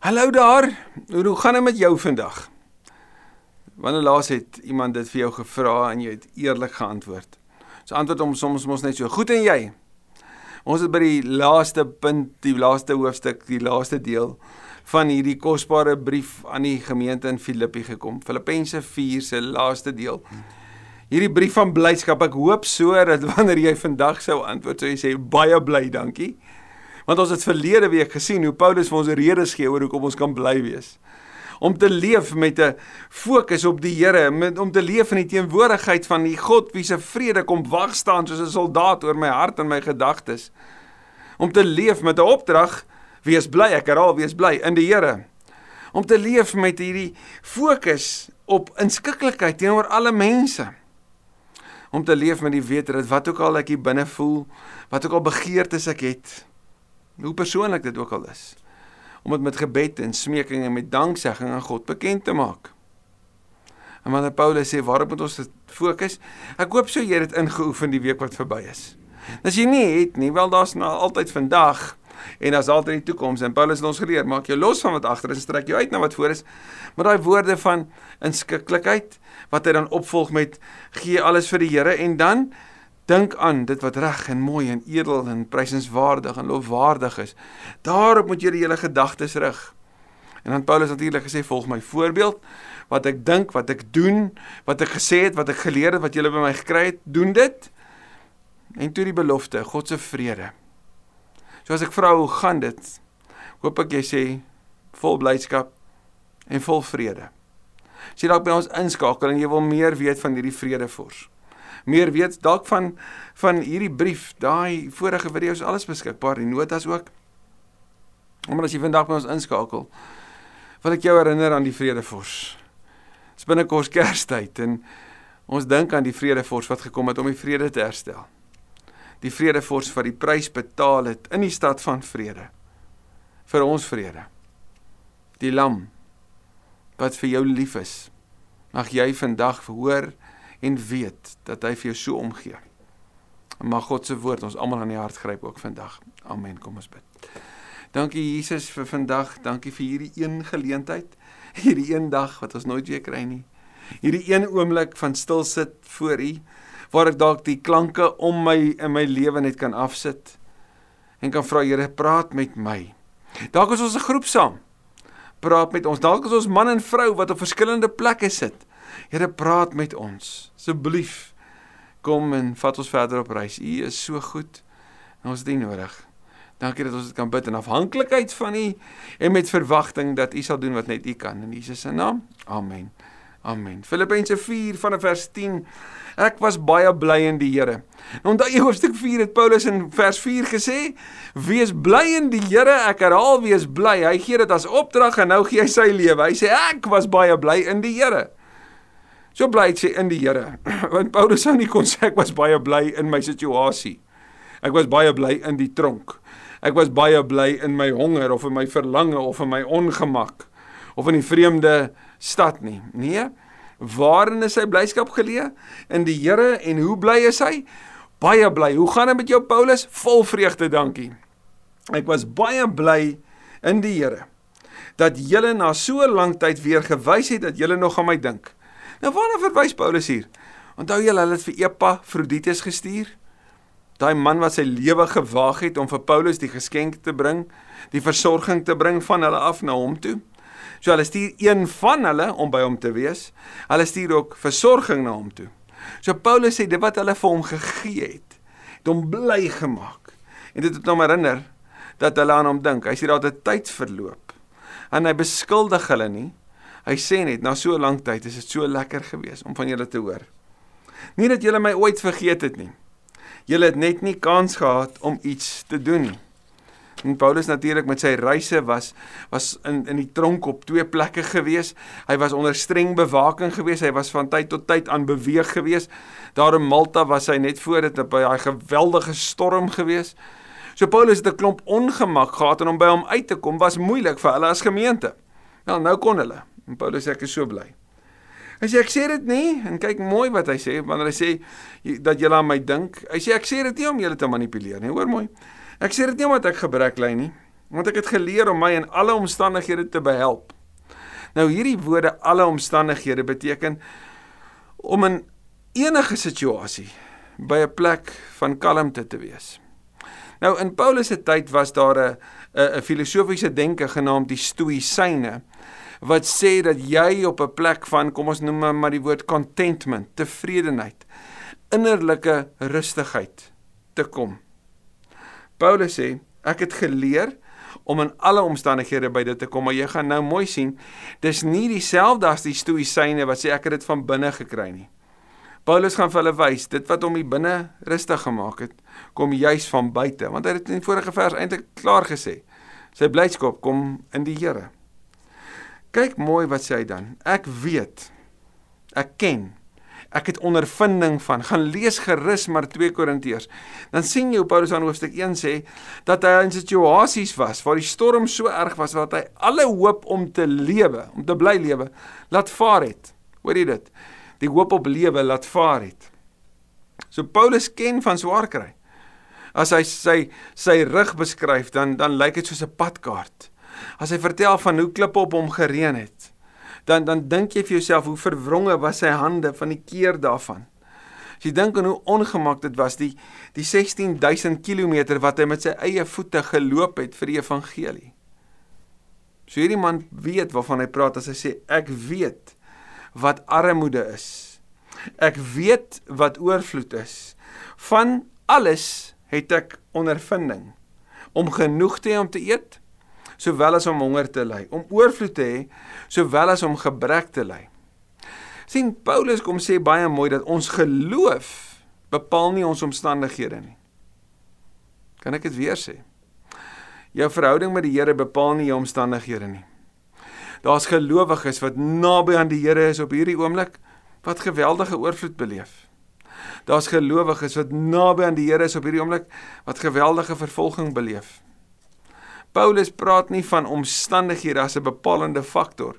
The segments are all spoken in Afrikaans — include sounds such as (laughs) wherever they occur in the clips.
Hallo daar. Hoe gaan dit met jou vandag? Wanneer laas het iemand dit vir jou gevra en jy het eerlik geantwoord? So antwoord hom soms mos net so. Goed en jy? Ons is by die laaste punt, die laaste hoofstuk, die laaste deel van hierdie kosbare brief aan die gemeente in Filippi gekom. Filippense 4 se laaste deel. Hierdie brief van blydskap. Ek hoop so dat wanneer jy vandag sou antwoord, sou jy sê baie bly, dankie. Want ons het verlede week gesien hoe Paulus vir ons redes gee oor hoekom ons kan bly wees. Om te leef met 'n fokus op die Here, om te leef in die teenwoordigheid van die God wie se vrede kom wag staan soos 'n soldaat oor my hart en my gedagtes. Om te leef met 'n opdrag Wees bly, ek herhaal, wees bly in die Here. Om te leef met hierdie fokus op inskikkelikheid teenoor alle mense. Om te leef met die wete dat wat ook al ek hier binne voel, wat ook al begeertes ek het, hoe persoonlik dit ook al is, om dit met gebed en smeking en met danksegging aan God bekend te maak. En wanneer Paulus sê waarop moet ons fokus? Ek hoop so jy het ingeoefen die week wat verby is. As jy nie het nie, wel daar's nou altyd vandag en as altyd die toekoms en Paulus het ons geleer maak jou los van wat agter is en strek jou uit na wat voor is maar daai woorde van inskikkelikheid wat hy dan opvolg met gee alles vir die Here en dan dink aan dit wat reg en mooi en edel en prysenswaardig en lofwaardig is daarop moet die hele gedagtes rig en dan Paulus natuurlik gesê volg my voorbeeld wat ek dink wat ek doen wat ek gesê het wat ek geleer het wat julle by my gekry het doen dit en toe die belofte God se vrede So as ek vra hoe gaan dit? Hoop ek jy sê vol blydskap en vol vrede. As jy dalk by ons inskakel en jy wil meer weet van hierdie vredefors. Meer weet dalk van van hierdie brief, daai vorige video's alles beskikbaar, die notas ook. Maar as jy vandag by ons inskakel, wil ek jou herinner aan die vredefors. Dis binnekort Kerstyd en ons dink aan die vredefors wat gekom het om die vrede te herstel die vredevors wat die prys betaal het in die stad van vrede vir ons vrede. Die lam wat vir jou lief is. Mag jy vandag hoor en weet dat hy vir jou so omgee. Mag God se woord ons almal aan die hart gryp ook vandag. Amen. Kom ons bid. Dankie Jesus vir vandag. Dankie vir hierdie een geleentheid. Hierdie een dag wat ons nooit weer kry nie. Hierdie een oomblik van stil sit voor U waar ek dalk die klanke om my in my lewe net kan afsit en kan vra Here praat met my. Dalk is ons 'n groep saam. Praat met ons. Dalk is ons man en vrou wat op verskillende plekke sit. Here praat met ons. Asseblief kom en vat ons verder op reis. U is so goed. Ons het U nodig. Dankie dat ons dit kan bid in afhanklikheid van U en met verwagting dat U sal doen wat net U kan in Jesus se naam. Amen. Amen. Filippense 4 vanaf vers 10. Ek was baie bly in die Here. Nou onthou jy hoofstuk 4 het Paulus in vers 4 gesê: "Wees bly in die Here." Ek herhaal: "Wees bly." Hy gee dit as opdrag en nou gee hy sy lewe. Hy sê: "Ek was baie bly in die Here." So bly hy in die Here. (clears throat) Want Paulus sou nie kon sê ek was baie bly in my situasie. Ek was baie bly in die tronk. Ek was baie bly in my honger of in my verlange of in my ongemak of in die vreemde stad nie. Nee. Waarin is sy blyskap geleë? In die Here en hoe bly is hy? Baie bly. Hoe gaan dit met jou Paulus? Vol vreugde, dankie. Ek was baie bly in die Here dat julle na so lank tyd weer gewys het dat julle nog aan my dink. Nou waarna verwys Paulus hier? Onthou julle hulle het vir Epafroditus gestuur? Daai man wat sy lewe gewaag het om vir Paulus die geskenk te bring, die versorging te bring van hulle af na hom toe. So hulle stuur een van hulle om by hom te wees. Hulle stuur ook versorging na hom toe. So Paulus sê dit wat hulle vir hom gegee het, het hom bly gemaak. En dit het hom herinner dat hulle aan hom dink. Hy sê daar het tyd verloop. En hy beskuldig hulle nie. Hy sê net na so 'n lang tyd is dit so lekker geweest om van julle te hoor. Nie dat julle my ooit vergeet het nie. Julle het net nie kans gehad om iets te doen nie. En Paulus natuurlik met sy reise was was in in die tronk op twee plekke gewees. Hy was onder streng bewaking gewees. Hy was van tyd tot tyd aan beweeg gewees. Daar in Malta was hy net voor dit by daai geweldige storm gewees. So Paulus het 'n klomp ongemak gehad en om by hom uit te kom was moeilik vir hulle as gemeente. Wel nou kon hulle. En Paulus sê ek is so bly. Hy sê ek sê dit nie en kyk mooi wat hy sê wanneer hy sê dat julle aan my dink. Hy sê ek sê dit nie om julle te manipuleer nie. Hoor mooi. Ek sê dit nie omdat ek gebrek ly nie. Want ek het geleer om my in alle omstandighede te behelp. Nou hierdie woorde alle omstandighede beteken om in enige situasie by 'n plek van kalmte te wees. Nou in Paulus se tyd was daar 'n 'n filosofiese denke genaamd die Stoïsyne wat sê dat jy op 'n plek van kom ons noem maar die woord contentment, tevredenheid, innerlike rustigheid te kom. Paulus sê ek het geleer om in alle omstandighede by dit te kom, maar jy gaan nou mooi sien, dis nie dieselfde as die stoïsyne wat sê ek het dit van binne gekry nie. Paulus gaan vir hulle wys, dit wat hom hier binne rustig gemaak het, kom juis van buite, want hy het in die vorige vers eintlik klaar gesê. Sy blydskap kom in die Here. Kyk mooi wat sê hy dan. Ek weet. Ek ken ek het ondervinding van. Gaan lees gerus maar 2 Korintiërs. Dan sien jy hoe Paulus aan hoofstuk 1 sê dat hy in situasies was waar die storm so erg was dat hy alle hoop om te lewe, om te bly lewe, laat vaar het. Hoor jy dit? Die hoop op lewe laat vaar het. So Paulus ken van swaar kry. As hy sy sy rug beskryf, dan dan lyk dit soos 'n padkaart. As hy vertel van hoe klippe op hom gereën het, dan dan dink jy vir jouself hoe verwronge was sy hande van die keer daarvan. As jy dink aan hoe ongemak dit was die die 16000 km wat hy met sy eie voete geloop het vir die evangelie. So hierdie man weet waarvan hy praat as hy sê ek weet wat armoede is. Ek weet wat oorvloed is. Van alles het ek ondervinding om genoeg te hê om te eet sowel as om honger te ly, om oorvloed te hê sowel as om gebrek te ly. sien Paulus kom sê baie mooi dat ons geloof bepaal nie ons omstandighede nie. Kan ek dit weer sê? Jou verhouding met die Here bepaal nie jou omstandighede nie. Daar's gelowiges wat naby aan die Here is op hierdie oomblik wat geweldige oorvloed beleef. Daar's gelowiges wat naby aan die Here is op hierdie oomblik wat geweldige vervolging beleef. Paulus praat nie van omstandighede as 'n bepalende faktor,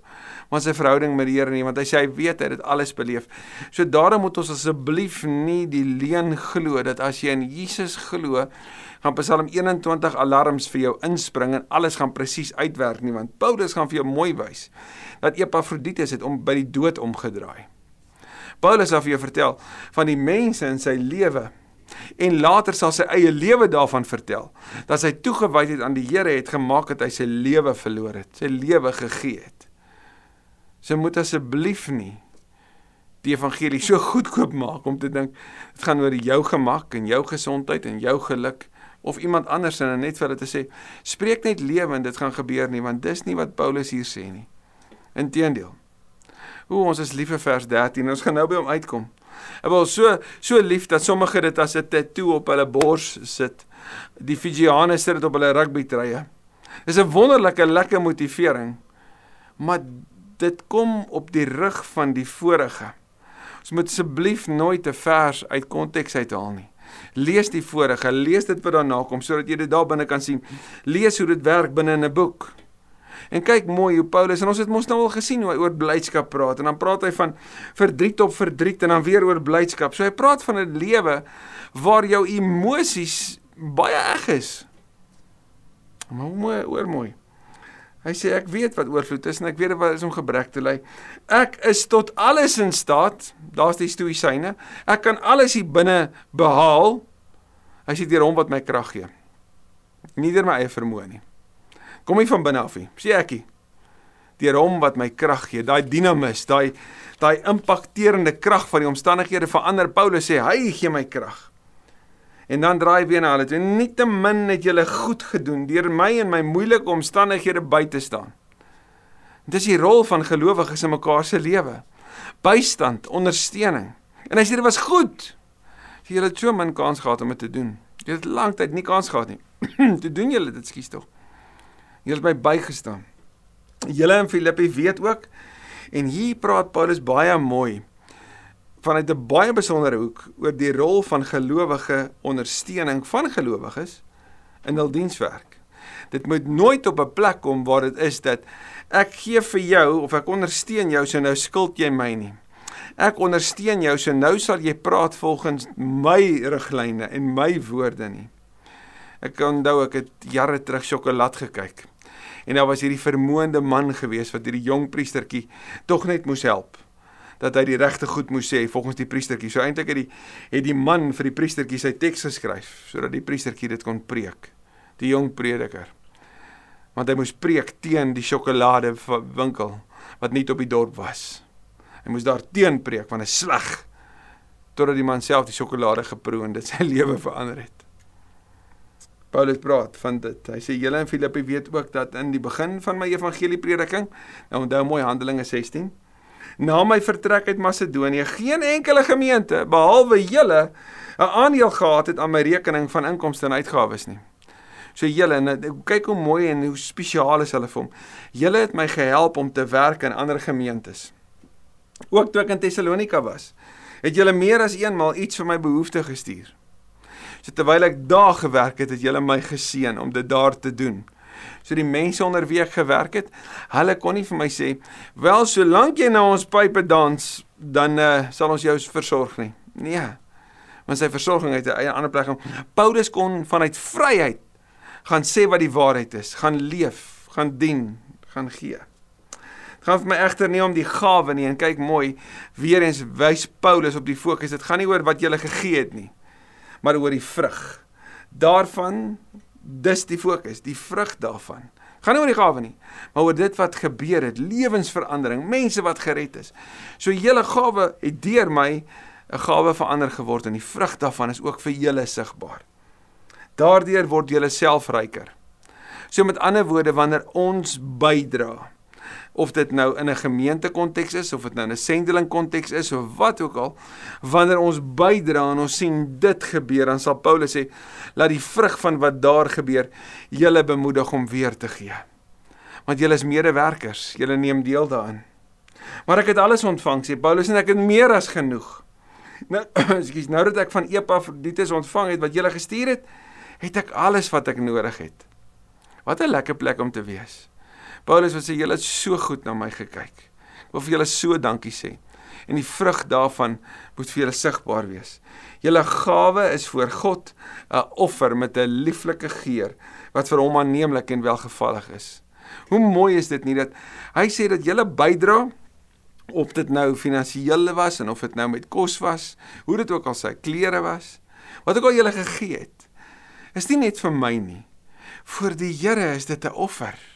maar sy verhouding met die Here nie, want hy sê hy weet hy het dit alles beleef. So daarom moet ons asseblief nie die leuen glo dat as jy in Jesus glo, gaan Psalm 21 alarms vir jou inspring en alles gaan presies uitwerk nie, want Paulus gaan vir jou mooi wys dat Epafroditus het om by die dood omgedraai. Paulus het vir jou vertel van die mense in sy lewe en later sal sy eie lewe daarvan vertel dat sy toegewydheid aan die Here het gemaak dat hy sy lewe verloor het, sy lewe gegee het. Sy moet asseblief nie die evangelie so goedkoop maak om te dink dit gaan oor jou gemak en jou gesondheid en jou geluk of iemand anders en net vir hulle te sê spreek net lewe en dit gaan gebeur nie want dis nie wat Paulus hier sê nie. Inteendeel. Hoe ons is lief vir vers 13 ons gaan nou by hom uitkom. Hulle was so so lief dat sommige dit as 'n tatoe op hulle bors sit. Die Fijiane sit dit op hulle rugby treye. Dis 'n wonderlike lekker motivering. Maar dit kom op die rug van die vorige. Ons moet asseblief nooit 'n vers uit konteks uithaal nie. Lees die vorige, lees dit wat daarna kom sodat jy dit daar binne kan sien. Lees hoe dit werk binne in 'n boek. En kyk mooi hoe Paulus en ons het mos nou al gesien hoe hy oor blydskap praat en dan praat hy van verdriet op verdriet en dan weer oor blydskap. So hy praat van 'n lewe waar jou emosies baie eg is. Maar mooi oor mooi. Hy sê ek weet wat oorvloed is en ek weet wat is om gebrek te ly. Ek is tot alles in staat. Daar's die stoïsyne. Ek kan alles hier binne behaal. Hy sê deur hom wat my krag gee. Nie deur my eie vermoë nie. Kom nie van binne af nie. Sê ekie. Deur hom wat my krag gee, daai dinamus, daai daai impakterende krag van die omstandighede verander. Paulus sê hy gee my krag. En dan draai weer na hulle toe. Nietemin het julle goed gedoen deur my in my moeilike omstandighede by te staan. Dit is die rol van gelowiges in mekaar se lewe. Bystand, ondersteuning. En hy sê dit was goed. Jy het so min kans gehad om dit te doen. Jy het lank tyd nie kans gehad nie. (clears throat) Toe doen julle dit, skuis tog. Jy het my bygestaan. Julle in Filippi weet ook en hier praat Paulus baie mooi vanuit 'n baie besondere hoek oor die rol van gelowige ondersteuning van gelowiges in hul dienswerk. Dit moet nooit op 'n plek kom waar dit is dat ek gee vir jou of ek ondersteun jou so nou skuld jy my nie. Ek ondersteun jou so nou sal jy praat volgens my riglyne en my woorde nie. Ek onthou ek het jare terug sjokolade gekyk. En daar was hierdie vermoënde man gewees wat hierdie jong priestertjie tog net moes help dat hy die regte goed moes sê volgens die priestertjie. So eintlik het die het die man vir die priestertjie sy teks geskryf sodat die priestertjie dit kon preek. Die jong prediker. Want hy moes preek teen die sjokolade winkel wat nie op die dorp was. Hy moes daar teen preek dit is sleg. Totdat die man self die sjokolade geproe en dit sy (laughs) lewe verander het. Paulus praat van dit. Hy sê julle in Filippi weet ook dat in die begin van my evangelie prediking, nou onthou mooi Handelinge 16, na my vertrek uit Macedonië geen enkele gemeente behalwe julle 'n aandeel gehad het aan my rekening van inkomste en uitgawes nie. So julle kyk hoe mooi en hoe spesiaal is hulle vir hom. Julle het my gehelp om te werk in ander gemeentes. Ook toe ek in Tessalonika was, het julle meer as eenmal iets vir my behoeftes gestuur. So terwyl ek daar gewerk het, het julle my geseën om dit daar te doen. So die mense onder wie ek gewerk het, hulle kon nie vir my sê, "Wel, solank jy na ons pype dans, dan uh, sal ons jou versorg nie." Nee. Want sy versorging het 'n eie ander plek. Paulus kon vanuit vryheid gaan sê wat die waarheid is, gaan leef, gaan dien, gaan gee. Dit gaan vir my egter nie om die gawe nie en kyk mooi, weer eens wys Paulus op die fokus. Dit gaan nie oor wat jy gegee het nie maar oor die vrug. Daarvan dis die fokus, die vrug daarvan. Gaan nie oor die gawe nie, maar oor dit wat gebeur het, lewensverandering, mense wat gered is. So julle gawe het deur my 'n gawe verander geword en die vrug daarvan is ook vir julle sigbaar. Daardeur word julle self ryker. So met ander woorde wanneer ons bydra of dit nou in 'n gemeente konteks is of dit nou in 'n sendeling konteks is of wat ook al wanneer ons bydra en ons sien dit gebeur dan sal Paulus sê laat die vrug van wat daar gebeur julle bemoedig om weer te gee. Want julle is medewerkers julle neem deel daarin. Maar ek het alles ontvang sê Paulus en ek het meer as genoeg. Nou (clears throat) ekskuus nou dat ek van Epafroditus ontvang het wat julle gestuur het het ek alles wat ek nodig het. Wat 'n lekker plek om te wees Paulus wat sê julle het so goed na my gekyk. Ek wil vir julle so dankie sê. En die vrug daarvan moet vir julle sigbaar wees. Julle gawe is voor God 'n offer met 'n lieflike geur wat vir hom aanneemlik en welgevallig is. Hoe mooi is dit nie dat hy sê dat julle bydra of dit nou finansiële was en of dit nou met kos was, hoe dit ook al sy klere was, wat ook al julle gegee het. Is nie net vir my nie. Vir die Here is dit 'n offer.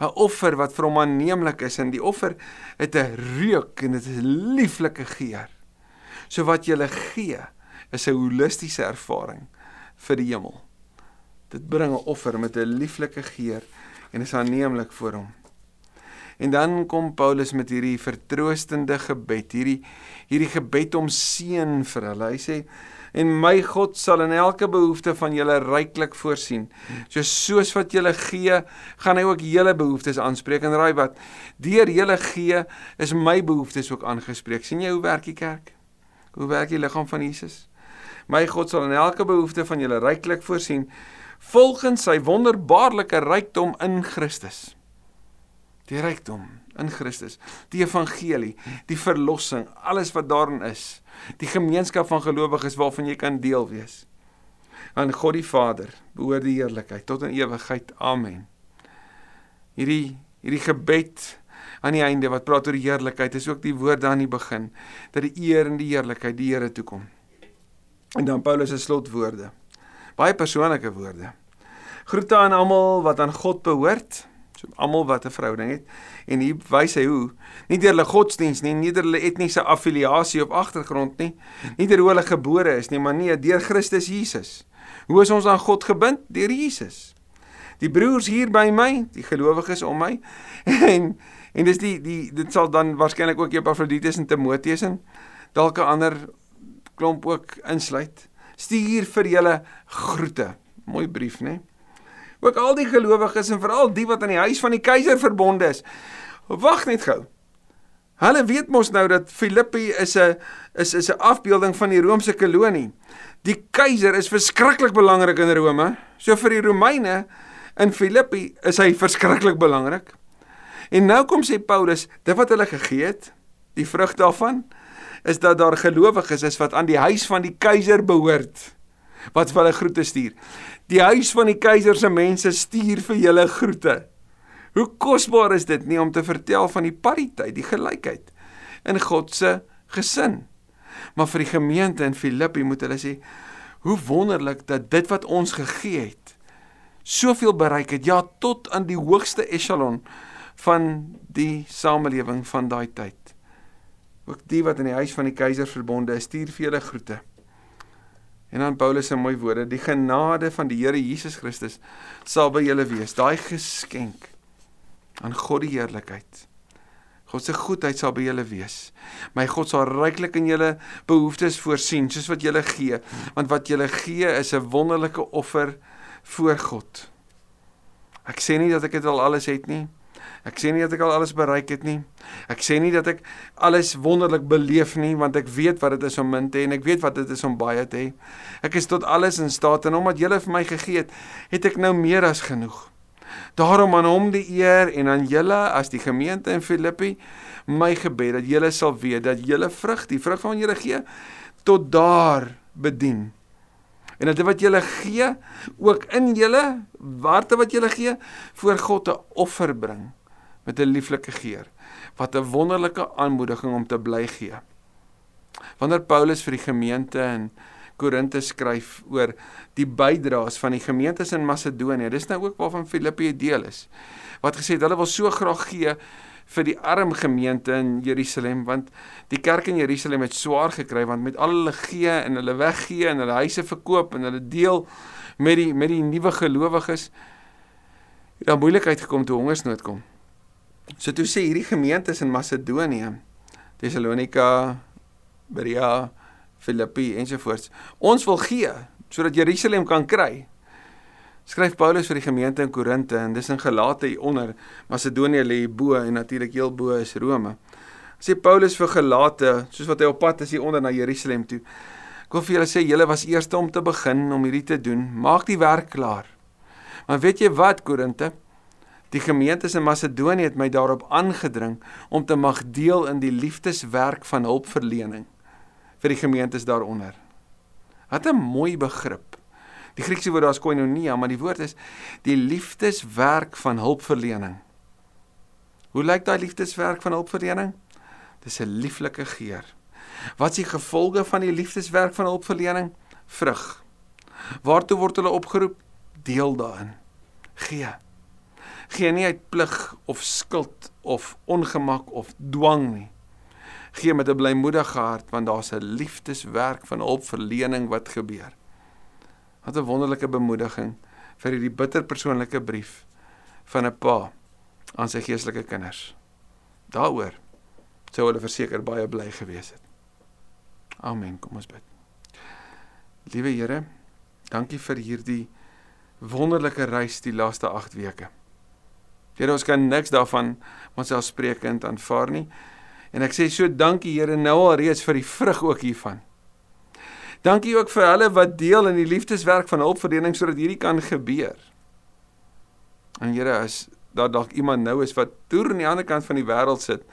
'n offer wat vir hom aanneemlik is en die offer het 'n reuk en dit is 'n lieflike geur. So wat jy gee is 'n holistiese ervaring vir die hemel. Dit bring 'n offer met 'n lieflike geur en is aanneemlik vir hom. En dan kom Paulus met hierdie vertroostende gebed, hierdie hierdie gebed om seën vir hulle. Hy sê en my God sal in elke behoefte van julle ryklik voorsien. So soos wat julle gee, gaan hy ook julle behoeftes aanspreek en raai wat? Deur julle gee is my behoeftes ook aangespreek. sien jy hoe werk die kerk? Hoe werk die liggaam van Jesus? My God sal in elke behoefte van julle ryklik voorsien volgens sy wonderbaarlike rykdom in Christus. Die rykdom in Christus, die evangelie, die verlossing, alles wat daarin is die gemeenskap van gelowiges waarvan jy kan deel wees. Aan God die Vader behoort die heerlikheid tot in ewigheid. Amen. Hierdie hierdie gebed aan die einde wat praat oor die heerlikheid is ook die woord aan die begin dat die eer en die heerlikheid die Here toe kom. En dan Paulus se slotwoorde. Baie persoonlike woorde. Groete aan almal wat aan God behoort so almal wat 'n verhouding het en hier wys hy hoe nie deur hulle godsdiens nie, nie deur hulle etniese affiliasie of agtergrond nie, nie deur hoe hulle gebore is nie, maar nee, deur Christus Jesus. Hoe is ons aan God gebind? Deur Jesus. Die broers hier by my, die gelowiges om my (laughs) en en dis die die dit sal dan waarskynlik ook Epafroditus en Timoteus en dalk 'n ander klomp ook insluit. Stuur vir julle groete. Mooi brief, né? Nee? Ook al die gelowiges en veral die wat aan die huis van die keiser verbonde is. Wag net gou. Hulle weet mos nou dat Filippi is 'n is is 'n afbeelding van die Romeinse kolonie. Die keiser is verskriklik belangrik in Rome. So vir die Romeine in Filippi is hy verskriklik belangrik. En nou kom sê Paulus, dit wat hulle gegee het, die vrug daarvan is dat daar gelowiges is wat aan die huis van die keiser behoort. Wat vir hulle groete stuur. Die huis van die keiser se mense stuur vir julle groete. Hoe kosbaar is dit nie om te vertel van die pariteit, die gelykheid in God se gesin. Maar vir die gemeente in Filippi moet hulle sê hoe wonderlik dat dit wat ons gegee het soveel bereik het, ja tot aan die hoogste echelon van die samelewing van daai tyd. Ook die wat in die huis van die keiser verbonde is, stuur vir julle groete. En dan Paulus se mooi woorde: Die genade van die Here Jesus Christus sal by julle wees. Daai geskenk aan God die heerlikheid. God se goedheid sal by julle wees. My God sal ryklik in julle behoeftes voorsien soos wat julle gee, want wat julle gee is 'n wonderlike offer voor God. Ek sê nie dat ek dit al alles het nie. Ek sê nie dat ek al alles bereik het nie. Ek sê nie dat ek alles wonderlik beleef nie, want ek weet wat dit is om min te hê en ek weet wat dit is om baie te hê. Ek is tot alles in staat en omdat jy vir my gegee het, het ek nou meer as genoeg. Daarom aan hom die eer en aan julle as die gemeente in Filippi my gebed dat julle sal weet dat julle vrug, die vrug van julle gee, tot daar bedien. En dat wat julle gee, ook in julle warte wat julle gee, voor God 'n offer bring met 'n lieflike geur. Wat 'n wonderlike aanmoediging om te bly gee. Wanneer Paulus vir die gemeente in Korinte skryf oor die bydraes van die gemeentes in Macedonië. Dis nou ook waarvan Filippi deel is. Wat gesê het hulle wil so graag gee vir die arm gemeente in Jerusalem want die kerk in Jerusalem het swaar gekry want met al hulle gee en hulle weggee en hulle huise verkoop en hulle deel met die met die nuwe gelowiges het daar moeilikheid gekom toe hongersnood kom. So toe sê hierdie gemeentes in Macedonië, Tessalonika, Berea, Filippi ensovoorts. Ons wil gee sodat Jerusalem kan kry. Skryf Paulus vir die gemeente in Korinte en dis in Galate hieronder. Macedonië lê bo en natuurlik heel bo is Rome. Sê Paulus vir Galate, soos wat hy op pad is hieronder na Jerusalem toe. Ek wil vir julle sê julle was eerste om te begin om hierdie te doen. Maak die werk klaar. Maar weet jy wat Korinte? Die gemeentes in Macedonië het my daarop aangedring om te mag deel in die liefdeswerk van hulpverlening vir die gemeentes daaronder. Wat 'n mooi begrip. Die Griekse woord daar is koinonia, maar die woord is die liefdeswerk van hulpverlening. Hoe lyk daai liefdeswerk van hulpverlening? Dis 'n lieflike geur. Wat is die gevolge van die liefdeswerk van hulpverlening? Vrug. Waartoe word hulle opgeroep? Deel daarin. Gee. Gee nie uit plig of skuld of ongemak of dwang nie gee met 'n blymoedige hart want daar's 'n liefdeswerk van hulpverlening wat gebeur. Wat 'n wonderlike bemoediging vir hierdie bitter persoonlike brief van 'n pa aan sy geestelike kinders. Daaroor sou hulle verseker baie bly gewees het. Amen. Kom ons bid. Liewe Here, dankie vir hierdie wonderlike reis die laaste 8 weke. Here, ons kan niks daarvan onsself spreekend aanvaar nie. En ek sê so dankie Here nou al reeds vir die vrug ook hiervan. Dankie ook vir hulle wat deel in die liefdeswerk van hulpverlening sodat hierdie kan gebeur. En Here as daar dalk iemand nou is wat toer aan die ander kant van die wêreld sit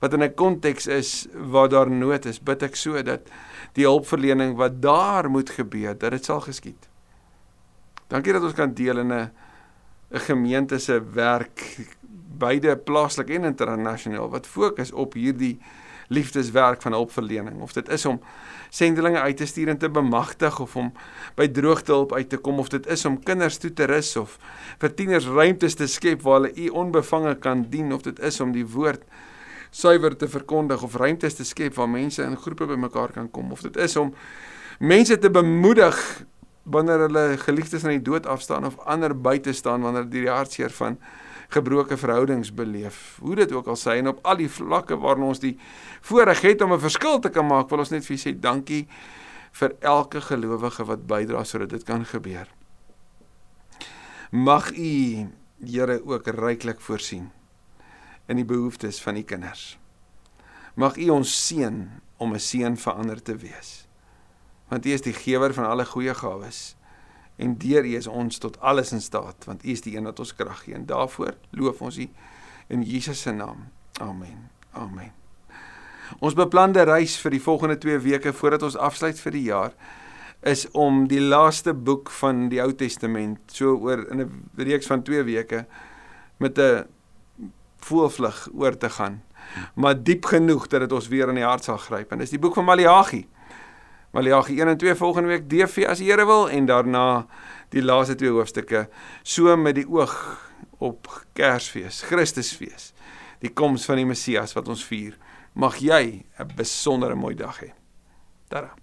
wat in 'n konteks is waar daar nood is, bid ek so dat die hulpverlening wat daar moet gebeur, dat dit sal geskied. Dankie dat ons kan deel in 'n 'n gemeente se werk beide plaaslik en internasionaal wat fokus op hierdie liefdeswerk van hulpverlening of dit is om sendelinge uit te stuur en te bemagtig of om by droogtehulp uit te kom of dit is om kinders toe te rus of vir tieners ruimtes te skep waar hulle u onbevange kan dien of dit is om die woord suiwer te verkondig of ruimtes te skep waar mense in groepe bymekaar kan kom of dit is om mense te bemoedig wanneer hulle geliefdes aan die dood afstaan of ander buite staan wanneer die hartseer van gebroke verhoudings beleef. Hoe dit ook al sy en op al die vlakke waarin ons die voorreg het om 'n verskil te kan maak, wil ons net vir sê dankie vir elke gelowige wat bydra sodat dit kan gebeur. Mag U Here ook ryklik voorsien in die behoeftes van U kinders. Mag U ons seën om 'n seën vir ander te wees. Want U is die gewer van alle goeie gawes en deur U is ons tot alles in staat want U is die een wat ons krag gee en daarvoor loof ons U in Jesus se naam. Amen. Amen. Ons beplande reis vir die volgende 2 weke voordat ons afsluit vir die jaar is om die laaste boek van die Ou Testament so oor in 'n reeks van 2 weke met 'n voelvlug oor te gaan. Maar diep genoeg dat dit ons weer in die hart sal gryp. En dis die boek van Maleagi. Maleagi 1 en 2 volgende week DV as die Here wil en daarna die laaste twee hoofstukke so met die oog op Kersfees, Christusfees. Die koms van die Messias wat ons vier. Mag jy 'n besondere mooi dag hê. Tada.